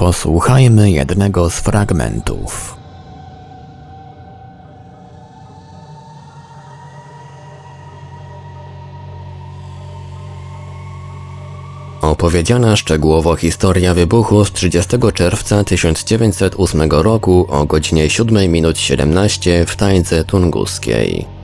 Posłuchajmy jednego z fragmentów. Opowiedziana szczegółowo historia wybuchu z 30 czerwca 1908 roku o godzinie 7 minut 17 w tańce tunguskiej.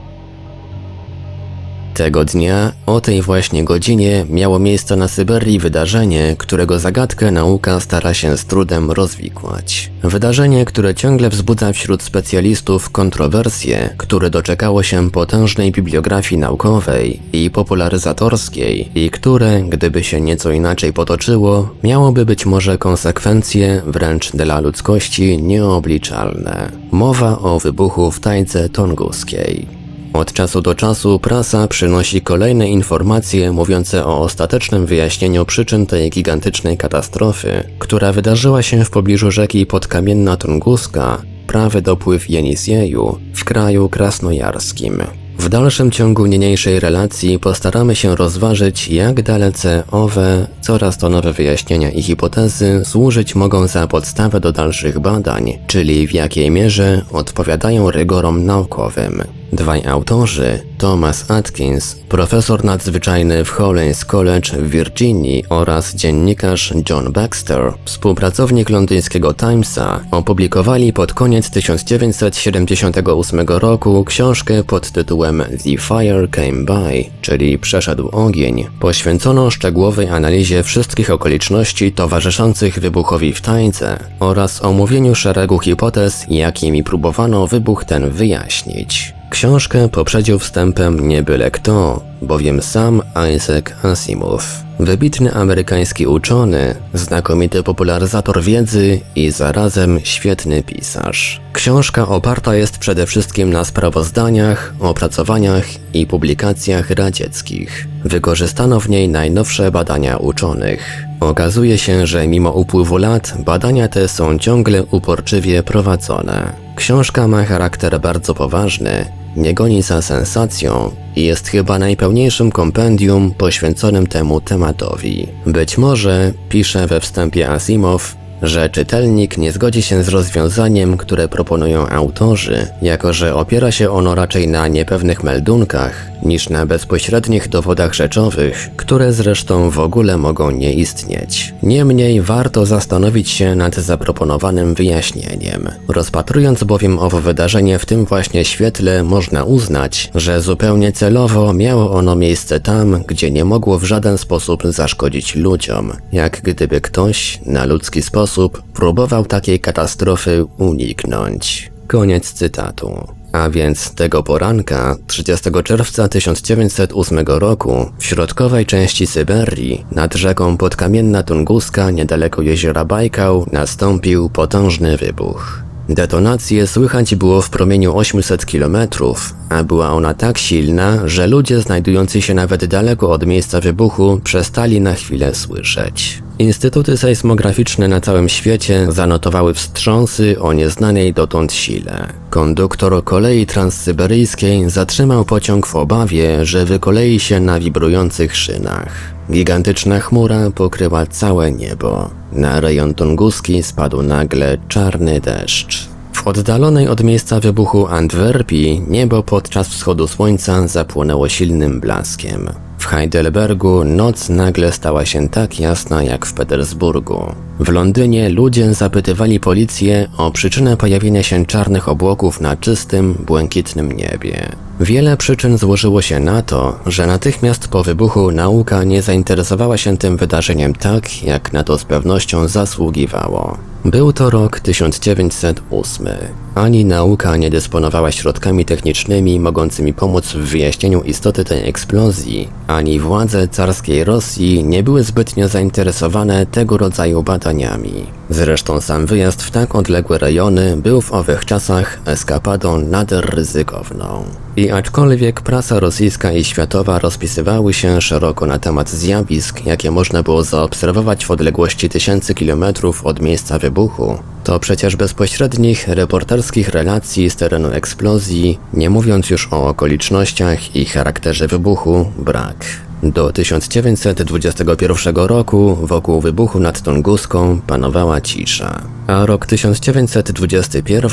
Tego dnia, o tej właśnie godzinie, miało miejsce na Syberii wydarzenie, którego zagadkę nauka stara się z trudem rozwikłać. Wydarzenie, które ciągle wzbudza wśród specjalistów kontrowersje, które doczekało się potężnej bibliografii naukowej i popularyzatorskiej i które, gdyby się nieco inaczej potoczyło, miałoby być może konsekwencje wręcz dla ludzkości nieobliczalne. Mowa o wybuchu w tajce tonguskiej. Od czasu do czasu prasa przynosi kolejne informacje mówiące o ostatecznym wyjaśnieniu przyczyn tej gigantycznej katastrofy, która wydarzyła się w pobliżu rzeki Podkamienna Tunguska, prawy dopływ Jenisieju w kraju krasnojarskim. W dalszym ciągu niniejszej relacji postaramy się rozważyć, jak dalece owe, coraz to nowe wyjaśnienia i hipotezy służyć mogą za podstawę do dalszych badań, czyli w jakiej mierze odpowiadają rygorom naukowym. Dwaj autorzy, Thomas Atkins, profesor nadzwyczajny w Hollins College w Virginii oraz dziennikarz John Baxter, współpracownik londyńskiego Timesa, opublikowali pod koniec 1978 roku książkę pod tytułem The Fire Came By, czyli Przeszedł ogień, poświęconą szczegółowej analizie wszystkich okoliczności towarzyszących wybuchowi w tańce oraz omówieniu szeregu hipotez, jakimi próbowano wybuch ten wyjaśnić. Książkę poprzedził wstępem nie byle kto, bowiem sam Isaac Asimov. Wybitny amerykański uczony, znakomity popularyzator wiedzy i zarazem świetny pisarz. Książka oparta jest przede wszystkim na sprawozdaniach, opracowaniach i publikacjach radzieckich. Wykorzystano w niej najnowsze badania uczonych. Okazuje się, że mimo upływu lat badania te są ciągle uporczywie prowadzone. Książka ma charakter bardzo poważny, nie goni za sensacją i jest chyba najpełniejszym kompendium poświęconym temu tematowi. Być może, pisze we wstępie Asimov, że czytelnik nie zgodzi się z rozwiązaniem, które proponują autorzy, jako że opiera się ono raczej na niepewnych meldunkach niż na bezpośrednich dowodach rzeczowych, które zresztą w ogóle mogą nie istnieć. Niemniej warto zastanowić się nad zaproponowanym wyjaśnieniem. Rozpatrując bowiem owo wydarzenie w tym właśnie świetle, można uznać, że zupełnie celowo miało ono miejsce tam, gdzie nie mogło w żaden sposób zaszkodzić ludziom, jak gdyby ktoś na ludzki sposób próbował takiej katastrofy uniknąć. Koniec cytatu. A więc tego poranka, 30 czerwca 1908 roku, w środkowej części Syberii, nad rzeką Podkamienna Tunguska, niedaleko jeziora Bajkał, nastąpił potężny wybuch. Detonację słychać było w promieniu 800 km, a była ona tak silna, że ludzie znajdujący się nawet daleko od miejsca wybuchu przestali na chwilę słyszeć. Instytuty sejsmograficzne na całym świecie zanotowały wstrząsy o nieznanej dotąd sile. Konduktor kolei transsyberyjskiej zatrzymał pociąg w obawie, że wykolei się na wibrujących szynach. Gigantyczna chmura pokryła całe niebo. Na rejon tunguski spadł nagle czarny deszcz. W oddalonej od miejsca wybuchu Antwerpii niebo podczas wschodu słońca zapłonęło silnym blaskiem. W Heidelbergu noc nagle stała się tak jasna jak w Petersburgu. W Londynie ludzie zapytywali policję o przyczynę pojawienia się czarnych obłoków na czystym, błękitnym niebie. Wiele przyczyn złożyło się na to, że natychmiast po wybuchu nauka nie zainteresowała się tym wydarzeniem tak, jak na to z pewnością zasługiwało. Był to rok 1908. Ani nauka nie dysponowała środkami technicznymi mogącymi pomóc w wyjaśnieniu istoty tej eksplozji, ani władze carskiej Rosji nie były zbytnio zainteresowane tego rodzaju badaniami. Zresztą sam wyjazd w tak odległe rejony był w owych czasach eskapadą nader ryzykowną. I aczkolwiek prasa rosyjska i światowa rozpisywały się szeroko na temat zjawisk, jakie można było zaobserwować w odległości tysięcy kilometrów od miejsca wybuchu, to przecież bezpośrednich reporterskich relacji z terenu eksplozji, nie mówiąc już o okolicznościach i charakterze wybuchu, brak. Do 1921 roku wokół wybuchu nad Tunguską panowała cisza, a rok 1921,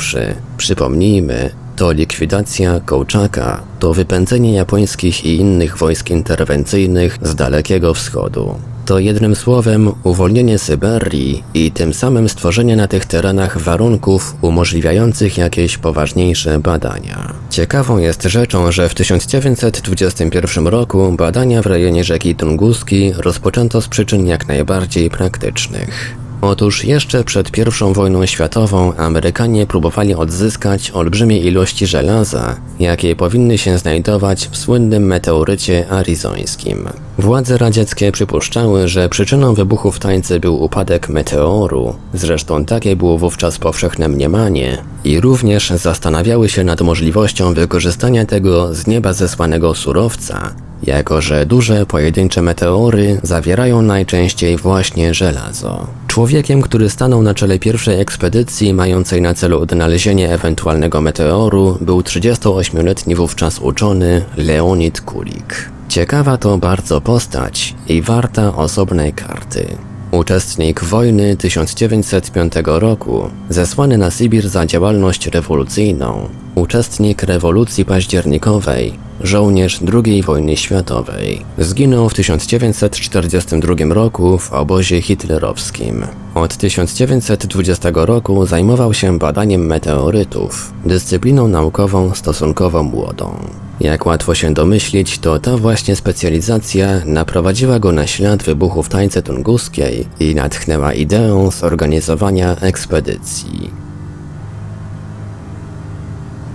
przypomnijmy, to likwidacja Kołczaka, to wypędzenie japońskich i innych wojsk interwencyjnych z Dalekiego Wschodu. To jednym słowem uwolnienie Syberii i tym samym stworzenie na tych terenach warunków umożliwiających jakieś poważniejsze badania. Ciekawą jest rzeczą, że w 1921 roku badania w rejonie rzeki Tunguski rozpoczęto z przyczyn jak najbardziej praktycznych. Otóż jeszcze przed I wojną światową Amerykanie próbowali odzyskać olbrzymie ilości żelaza, jakie powinny się znajdować w słynnym meteorycie arizońskim. Władze radzieckie przypuszczały, że przyczyną wybuchu w tańce był upadek meteoru, zresztą takie było wówczas powszechne mniemanie, i również zastanawiały się nad możliwością wykorzystania tego z nieba zesłanego surowca, jako że duże pojedyncze meteory zawierają najczęściej właśnie żelazo. Człowiekiem, który stanął na czele pierwszej ekspedycji mającej na celu odnalezienie ewentualnego meteoru był 38-letni wówczas uczony Leonid Kulik. Ciekawa to bardzo postać i warta osobnej karty. Uczestnik wojny 1905 roku, zesłany na Sybir za działalność rewolucyjną, uczestnik rewolucji październikowej, żołnierz II wojny światowej. Zginął w 1942 roku w obozie hitlerowskim. Od 1920 roku zajmował się badaniem meteorytów, dyscypliną naukową stosunkowo młodą. Jak łatwo się domyślić, to ta właśnie specjalizacja naprowadziła go na ślad wybuchu w tańce tunguskiej i natchnęła ideą zorganizowania ekspedycji.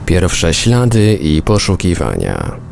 Pierwsze ślady i poszukiwania.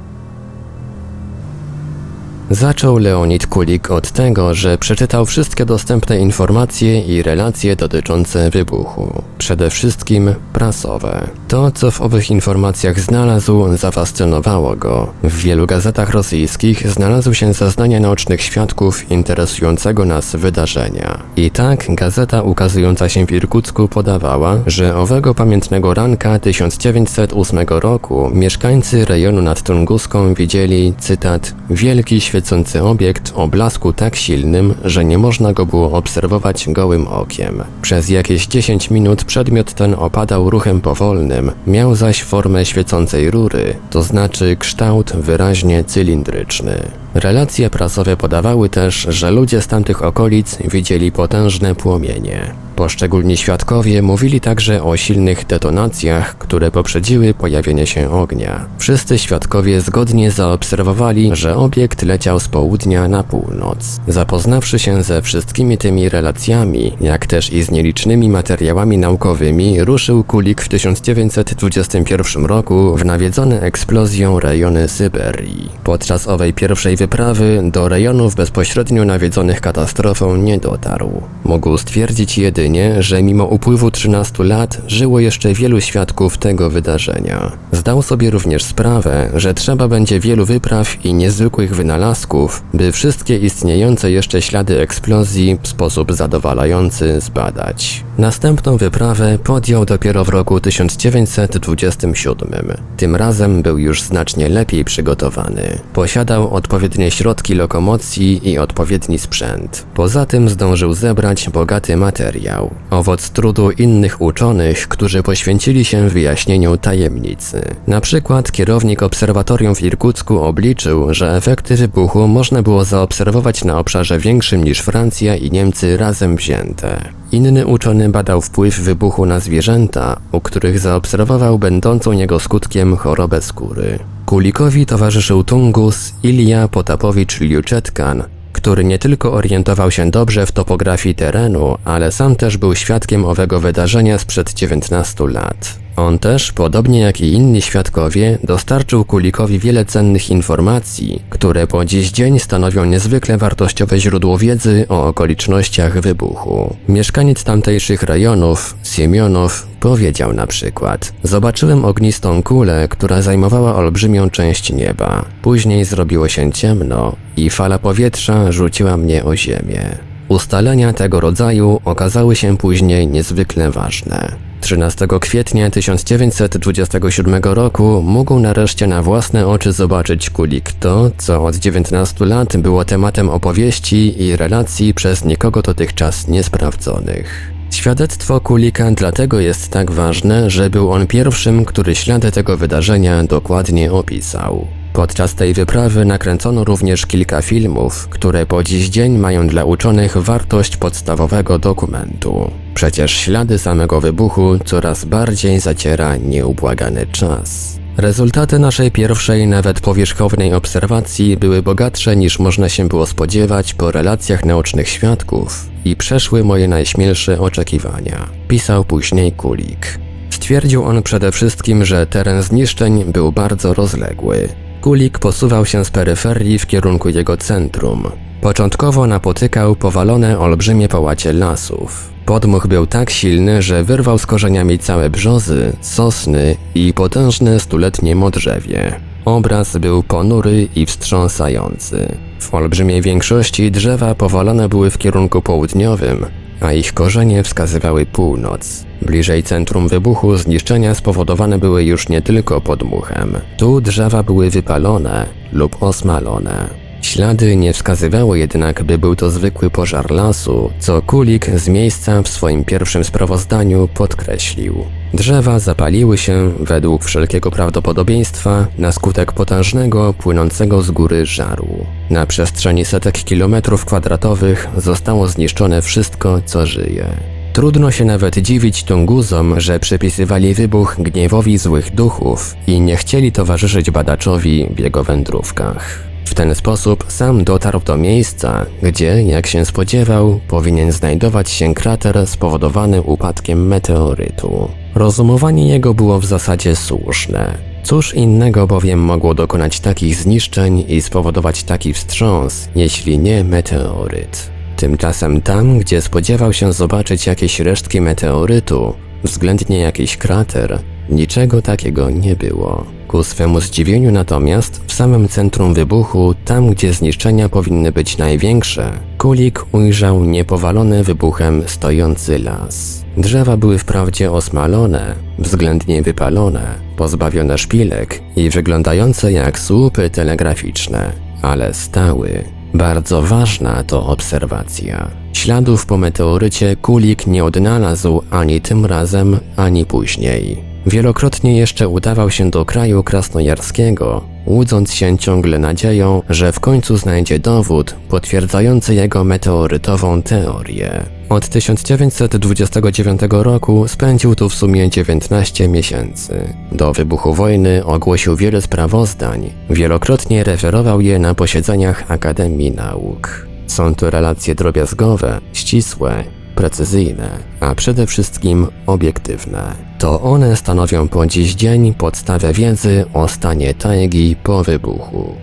Zaczął Leonid Kulik od tego, że przeczytał wszystkie dostępne informacje i relacje dotyczące wybuchu. Przede wszystkim prasowe. To, co w owych informacjach znalazł, zafascynowało go. W wielu gazetach rosyjskich znalazły się zeznania naocznych świadków interesującego nas wydarzenia. I tak gazeta ukazująca się w Irkucku podawała, że owego pamiętnego ranka 1908 roku mieszkańcy rejonu nad Tunguską widzieli, cytat, wielki świat świecący obiekt o blasku tak silnym, że nie można go było obserwować gołym okiem. Przez jakieś 10 minut przedmiot ten opadał ruchem powolnym, miał zaś formę świecącej rury, to znaczy kształt wyraźnie cylindryczny. Relacje prasowe podawały też, że ludzie z tamtych okolic widzieli potężne płomienie. Poszczególni świadkowie mówili także o silnych detonacjach, które poprzedziły pojawienie się ognia. Wszyscy świadkowie zgodnie zaobserwowali, że obiekt leciał z południa na północ. Zapoznawszy się ze wszystkimi tymi relacjami, jak też i z nielicznymi materiałami naukowymi, ruszył Kulik w 1921 roku w nawiedzone eksplozją rejony Syberii. Podczas owej pierwszej wyprawy do rejonów bezpośrednio nawiedzonych katastrofą nie dotarł. Mógł stwierdzić jedynie, że mimo upływu 13 lat żyło jeszcze wielu świadków tego wydarzenia. Zdał sobie również sprawę, że trzeba będzie wielu wypraw i niezwykłych wynalazków, by wszystkie istniejące jeszcze ślady eksplozji w sposób zadowalający zbadać. Następną wyprawę podjął dopiero w roku 1927. Tym razem był już znacznie lepiej przygotowany. Posiadał odpowiednie środki lokomocji i odpowiedni sprzęt. Poza tym zdążył zebrać bogaty materiał. Owoc trudu innych uczonych, którzy poświęcili się wyjaśnieniu tajemnicy. Na przykład kierownik obserwatorium w Irkucku obliczył, że efekty wybuchu można było zaobserwować na obszarze większym niż Francja i Niemcy razem wzięte. Inny uczony badał wpływ wybuchu na zwierzęta, u których zaobserwował będącą jego skutkiem chorobę skóry. Kulikowi towarzyszył Tungus Ilja Potapowicz-Liuczetkan, który nie tylko orientował się dobrze w topografii terenu, ale sam też był świadkiem owego wydarzenia sprzed 19 lat. On też, podobnie jak i inni świadkowie, dostarczył Kulikowi wiele cennych informacji, które po dziś dzień stanowią niezwykle wartościowe źródło wiedzy o okolicznościach wybuchu. Mieszkaniec tamtejszych rejonów, Siemionów, powiedział na przykład: Zobaczyłem ognistą kulę, która zajmowała olbrzymią część nieba. Później zrobiło się ciemno i fala powietrza rzuciła mnie o ziemię. Ustalenia tego rodzaju okazały się później niezwykle ważne. 13 kwietnia 1927 roku mógł nareszcie na własne oczy zobaczyć Kulik to, co od 19 lat było tematem opowieści i relacji przez nikogo dotychczas niesprawdzonych. Świadectwo Kulika dlatego jest tak ważne, że był on pierwszym, który ślady tego wydarzenia dokładnie opisał. Podczas tej wyprawy nakręcono również kilka filmów, które po dziś dzień mają dla uczonych wartość podstawowego dokumentu. Przecież ślady samego wybuchu coraz bardziej zaciera nieubłagany czas. Rezultaty naszej pierwszej, nawet powierzchownej obserwacji były bogatsze niż można się było spodziewać po relacjach naocznych świadków i przeszły moje najśmielsze oczekiwania, pisał później Kulik. Stwierdził on przede wszystkim, że teren zniszczeń był bardzo rozległy. Kulik posuwał się z peryferii w kierunku jego centrum. Początkowo napotykał powalone olbrzymie połacie lasów. Podmuch był tak silny, że wyrwał z korzeniami całe brzozy, sosny i potężne stuletnie modrzewie. Obraz był ponury i wstrząsający. W olbrzymiej większości drzewa powalone były w kierunku południowym, a ich korzenie wskazywały północ. Bliżej centrum wybuchu zniszczenia spowodowane były już nie tylko podmuchem. Tu drzewa były wypalone lub osmalone. Ślady nie wskazywały jednak, by był to zwykły pożar lasu, co Kulik z miejsca w swoim pierwszym sprawozdaniu podkreślił. Drzewa zapaliły się, według wszelkiego prawdopodobieństwa, na skutek potężnego, płynącego z góry żaru. Na przestrzeni setek kilometrów kwadratowych zostało zniszczone wszystko, co żyje. Trudno się nawet dziwić Tunguzom, że przypisywali wybuch gniewowi złych duchów i nie chcieli towarzyszyć badaczowi w jego wędrówkach. Ten sposób sam dotarł do miejsca, gdzie, jak się spodziewał, powinien znajdować się krater spowodowany upadkiem meteorytu. Rozumowanie jego było w zasadzie słuszne. Cóż innego bowiem mogło dokonać takich zniszczeń i spowodować taki wstrząs, jeśli nie meteoryt? Tymczasem tam, gdzie spodziewał się zobaczyć jakieś resztki meteorytu, względnie jakiś krater, niczego takiego nie było. Ku swemu zdziwieniu natomiast, w samym centrum wybuchu, tam gdzie zniszczenia powinny być największe, Kulik ujrzał niepowalony wybuchem stojący las. Drzewa były wprawdzie osmalone, względnie wypalone, pozbawione szpilek i wyglądające jak słupy telegraficzne, ale stały. Bardzo ważna to obserwacja. Śladów po meteorycie Kulik nie odnalazł ani tym razem, ani później. Wielokrotnie jeszcze udawał się do kraju krasnojarskiego, łudząc się ciągle nadzieją, że w końcu znajdzie dowód potwierdzający jego meteorytową teorię. Od 1929 roku spędził tu w sumie 19 miesięcy. Do wybuchu wojny ogłosił wiele sprawozdań, wielokrotnie referował je na posiedzeniach Akademii Nauk. Są to relacje drobiazgowe, ścisłe, precyzyjne, a przede wszystkim obiektywne. To one stanowią po dziś dzień podstawę wiedzy o stanie tajgi po wybuchu.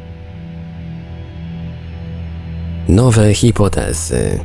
Nowe hipotezy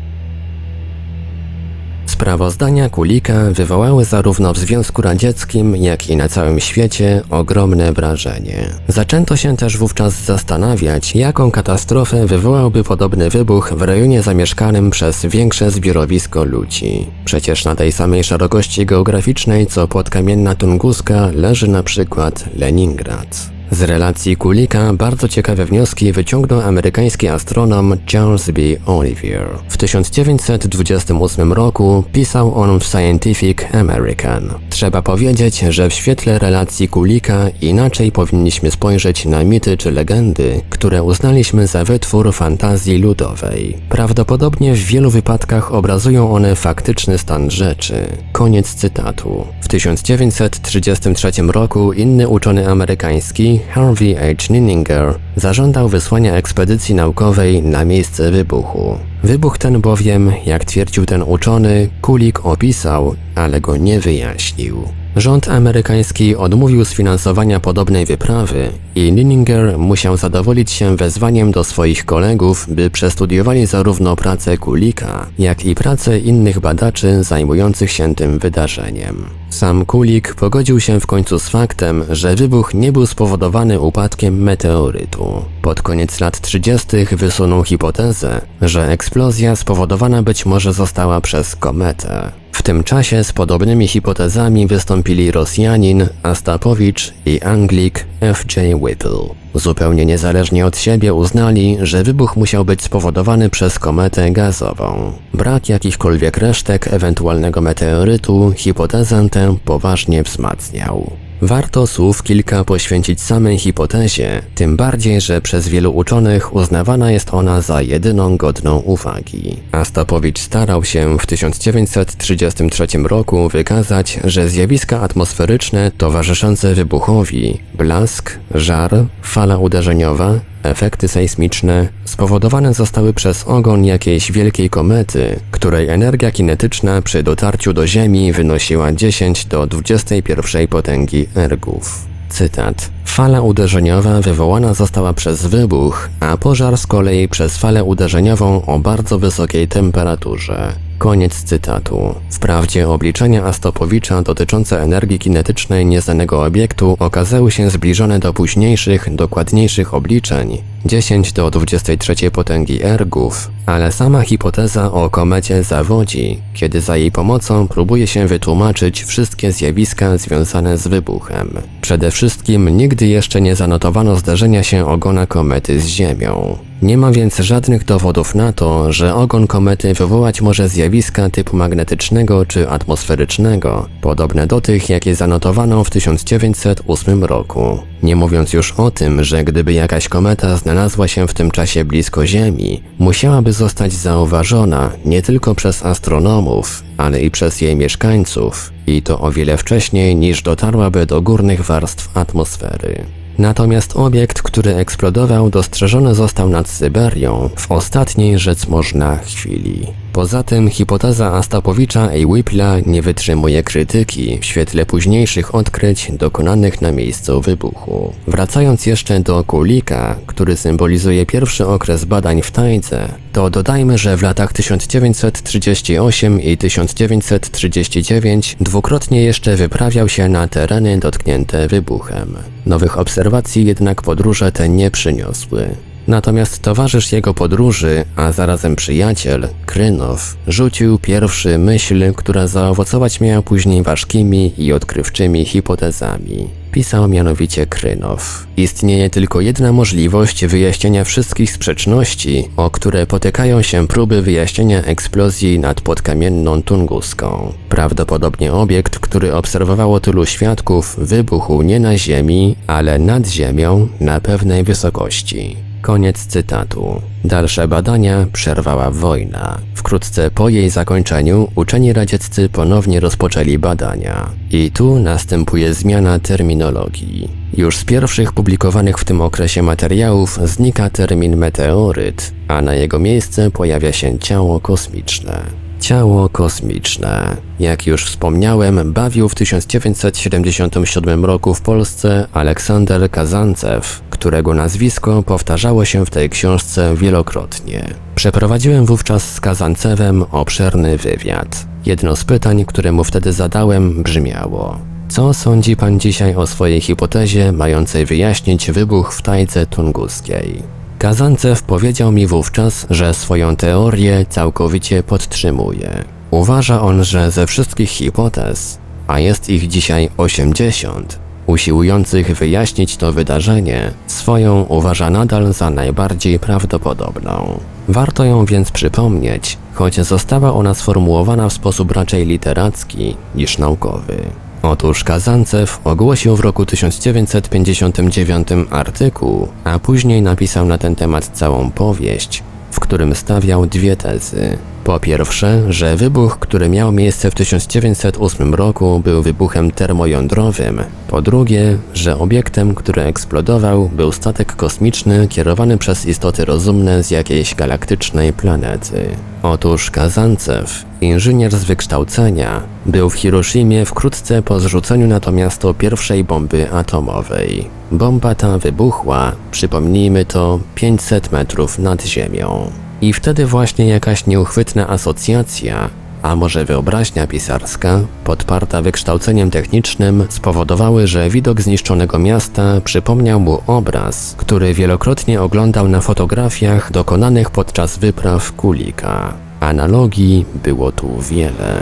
Sprawozdania Kulika wywołały zarówno w Związku Radzieckim, jak i na całym świecie ogromne wrażenie. Zaczęto się też wówczas zastanawiać, jaką katastrofę wywołałby podobny wybuch w rejonie zamieszkanym przez większe zbiorowisko ludzi. Przecież na tej samej szerokości geograficznej co podkamienna Tunguska leży na przykład Leningrad. Z relacji Kulika bardzo ciekawe wnioski wyciągnął amerykański astronom Charles B. Olivier. W 1928 roku pisał on w Scientific American. Trzeba powiedzieć, że w świetle relacji Kulika inaczej powinniśmy spojrzeć na mity czy legendy, które uznaliśmy za wytwór fantazji ludowej. Prawdopodobnie w wielu wypadkach obrazują one faktyczny stan rzeczy. Koniec cytatu. W 1933 roku inny uczony amerykański, Harvey H. Ninninger zażądał wysłania ekspedycji naukowej na miejsce wybuchu. Wybuch ten bowiem, jak twierdził ten uczony, Kulik opisał, ale go nie wyjaśnił. Rząd amerykański odmówił sfinansowania podobnej wyprawy i Lininger musiał zadowolić się wezwaniem do swoich kolegów, by przestudiowali zarówno pracę Kulika, jak i pracę innych badaczy zajmujących się tym wydarzeniem. Sam Kulik pogodził się w końcu z faktem, że wybuch nie był spowodowany upadkiem meteorytu. Pod koniec lat 30. wysunął hipotezę, że eksplozja spowodowana być może została przez kometę. W tym czasie z podobnymi hipotezami wystąpili Rosjanin Astapowicz i Anglik F.J. Whipple. Zupełnie niezależnie od siebie uznali, że wybuch musiał być spowodowany przez kometę gazową. Brak jakichkolwiek resztek ewentualnego meteorytu hipotezę tę poważnie wzmacniał. Warto słów kilka poświęcić samej hipotezie, tym bardziej, że przez wielu uczonych uznawana jest ona za jedyną godną uwagi. Astapowicz starał się w 1933 roku wykazać, że zjawiska atmosferyczne towarzyszące wybuchowi blask, żar, fala uderzeniowa Efekty sejsmiczne spowodowane zostały przez ogon jakiejś wielkiej komety, której energia kinetyczna przy dotarciu do Ziemi wynosiła 10 do 21 potęgi ergów. Cytat. Fala uderzeniowa wywołana została przez wybuch, a pożar z kolei przez falę uderzeniową o bardzo wysokiej temperaturze. Koniec cytatu. Wprawdzie obliczenia Astopowicza dotyczące energii kinetycznej nieznanego obiektu okazały się zbliżone do późniejszych, dokładniejszych obliczeń 10 do 23 potęgi ergów, ale sama hipoteza o komecie zawodzi, kiedy za jej pomocą próbuje się wytłumaczyć wszystkie zjawiska związane z wybuchem. Przede wszystkim nigdy jeszcze nie zanotowano zdarzenia się ogona komety z Ziemią. Nie ma więc żadnych dowodów na to, że ogon komety wywołać może zjawiska typu magnetycznego czy atmosferycznego, podobne do tych, jakie zanotowano w 1908 roku. Nie mówiąc już o tym, że gdyby jakaś kometa znalazła się w tym czasie blisko Ziemi, musiałaby zostać zauważona nie tylko przez astronomów, ale i przez jej mieszkańców, i to o wiele wcześniej niż dotarłaby do górnych warstw atmosfery. Natomiast obiekt, który eksplodował, dostrzeżony został nad Syberią w ostatniej rzecz można chwili. Poza tym hipoteza Astapowicza i Whipla nie wytrzymuje krytyki w świetle późniejszych odkryć dokonanych na miejscu wybuchu. Wracając jeszcze do Kulika, który symbolizuje pierwszy okres badań w tajdze, to dodajmy, że w latach 1938 i 1939 dwukrotnie jeszcze wyprawiał się na tereny dotknięte wybuchem. Nowych obserwacji jednak podróże te nie przyniosły. Natomiast towarzysz jego podróży, a zarazem przyjaciel, Krynow, rzucił pierwszy myśl, która zaowocować miała później ważkimi i odkrywczymi hipotezami. Pisał mianowicie Krynow. Istnieje tylko jedna możliwość wyjaśnienia wszystkich sprzeczności, o które potykają się próby wyjaśnienia eksplozji nad podkamienną Tunguską. Prawdopodobnie obiekt, który obserwowało tylu świadków, wybuchł nie na Ziemi, ale nad Ziemią na pewnej wysokości. Koniec cytatu. Dalsze badania przerwała wojna. Wkrótce po jej zakończeniu uczeni radzieccy ponownie rozpoczęli badania. I tu następuje zmiana terminologii. Już z pierwszych publikowanych w tym okresie materiałów znika termin meteoryt, a na jego miejsce pojawia się ciało kosmiczne. Ciało kosmiczne. Jak już wspomniałem, bawił w 1977 roku w Polsce Aleksander Kazancew, którego nazwisko powtarzało się w tej książce wielokrotnie. Przeprowadziłem wówczas z Kazancewem obszerny wywiad. Jedno z pytań, które mu wtedy zadałem, brzmiało: Co sądzi pan dzisiaj o swojej hipotezie mającej wyjaśnić wybuch w tajdze tunguskiej? Kazancew powiedział mi wówczas, że swoją teorię całkowicie podtrzymuje. Uważa on, że ze wszystkich hipotez, a jest ich dzisiaj 80, usiłujących wyjaśnić to wydarzenie, swoją uważa nadal za najbardziej prawdopodobną. Warto ją więc przypomnieć, choć została ona sformułowana w sposób raczej literacki niż naukowy. Otóż Kazancew ogłosił w roku 1959 artykuł, a później napisał na ten temat całą powieść, w którym stawiał dwie tezy. Po pierwsze, że wybuch, który miał miejsce w 1908 roku, był wybuchem termojądrowym. Po drugie, że obiektem, który eksplodował, był statek kosmiczny kierowany przez istoty rozumne z jakiejś galaktycznej planety. Otóż Kazancew, inżynier z wykształcenia, Był w Hiroshimie wkrótce po zrzuceniu na to miasto pierwszej bomby atomowej. Bomba ta wybuchła, przypomnijmy to, 500 metrów nad ziemią. I wtedy właśnie jakaś nieuchwytna asocjacja, a może wyobraźnia pisarska, podparta wykształceniem technicznym, spowodowały, że widok zniszczonego miasta przypomniał mu obraz, który wielokrotnie oglądał na fotografiach dokonanych podczas wypraw Kulika. Analogii było tu wiele.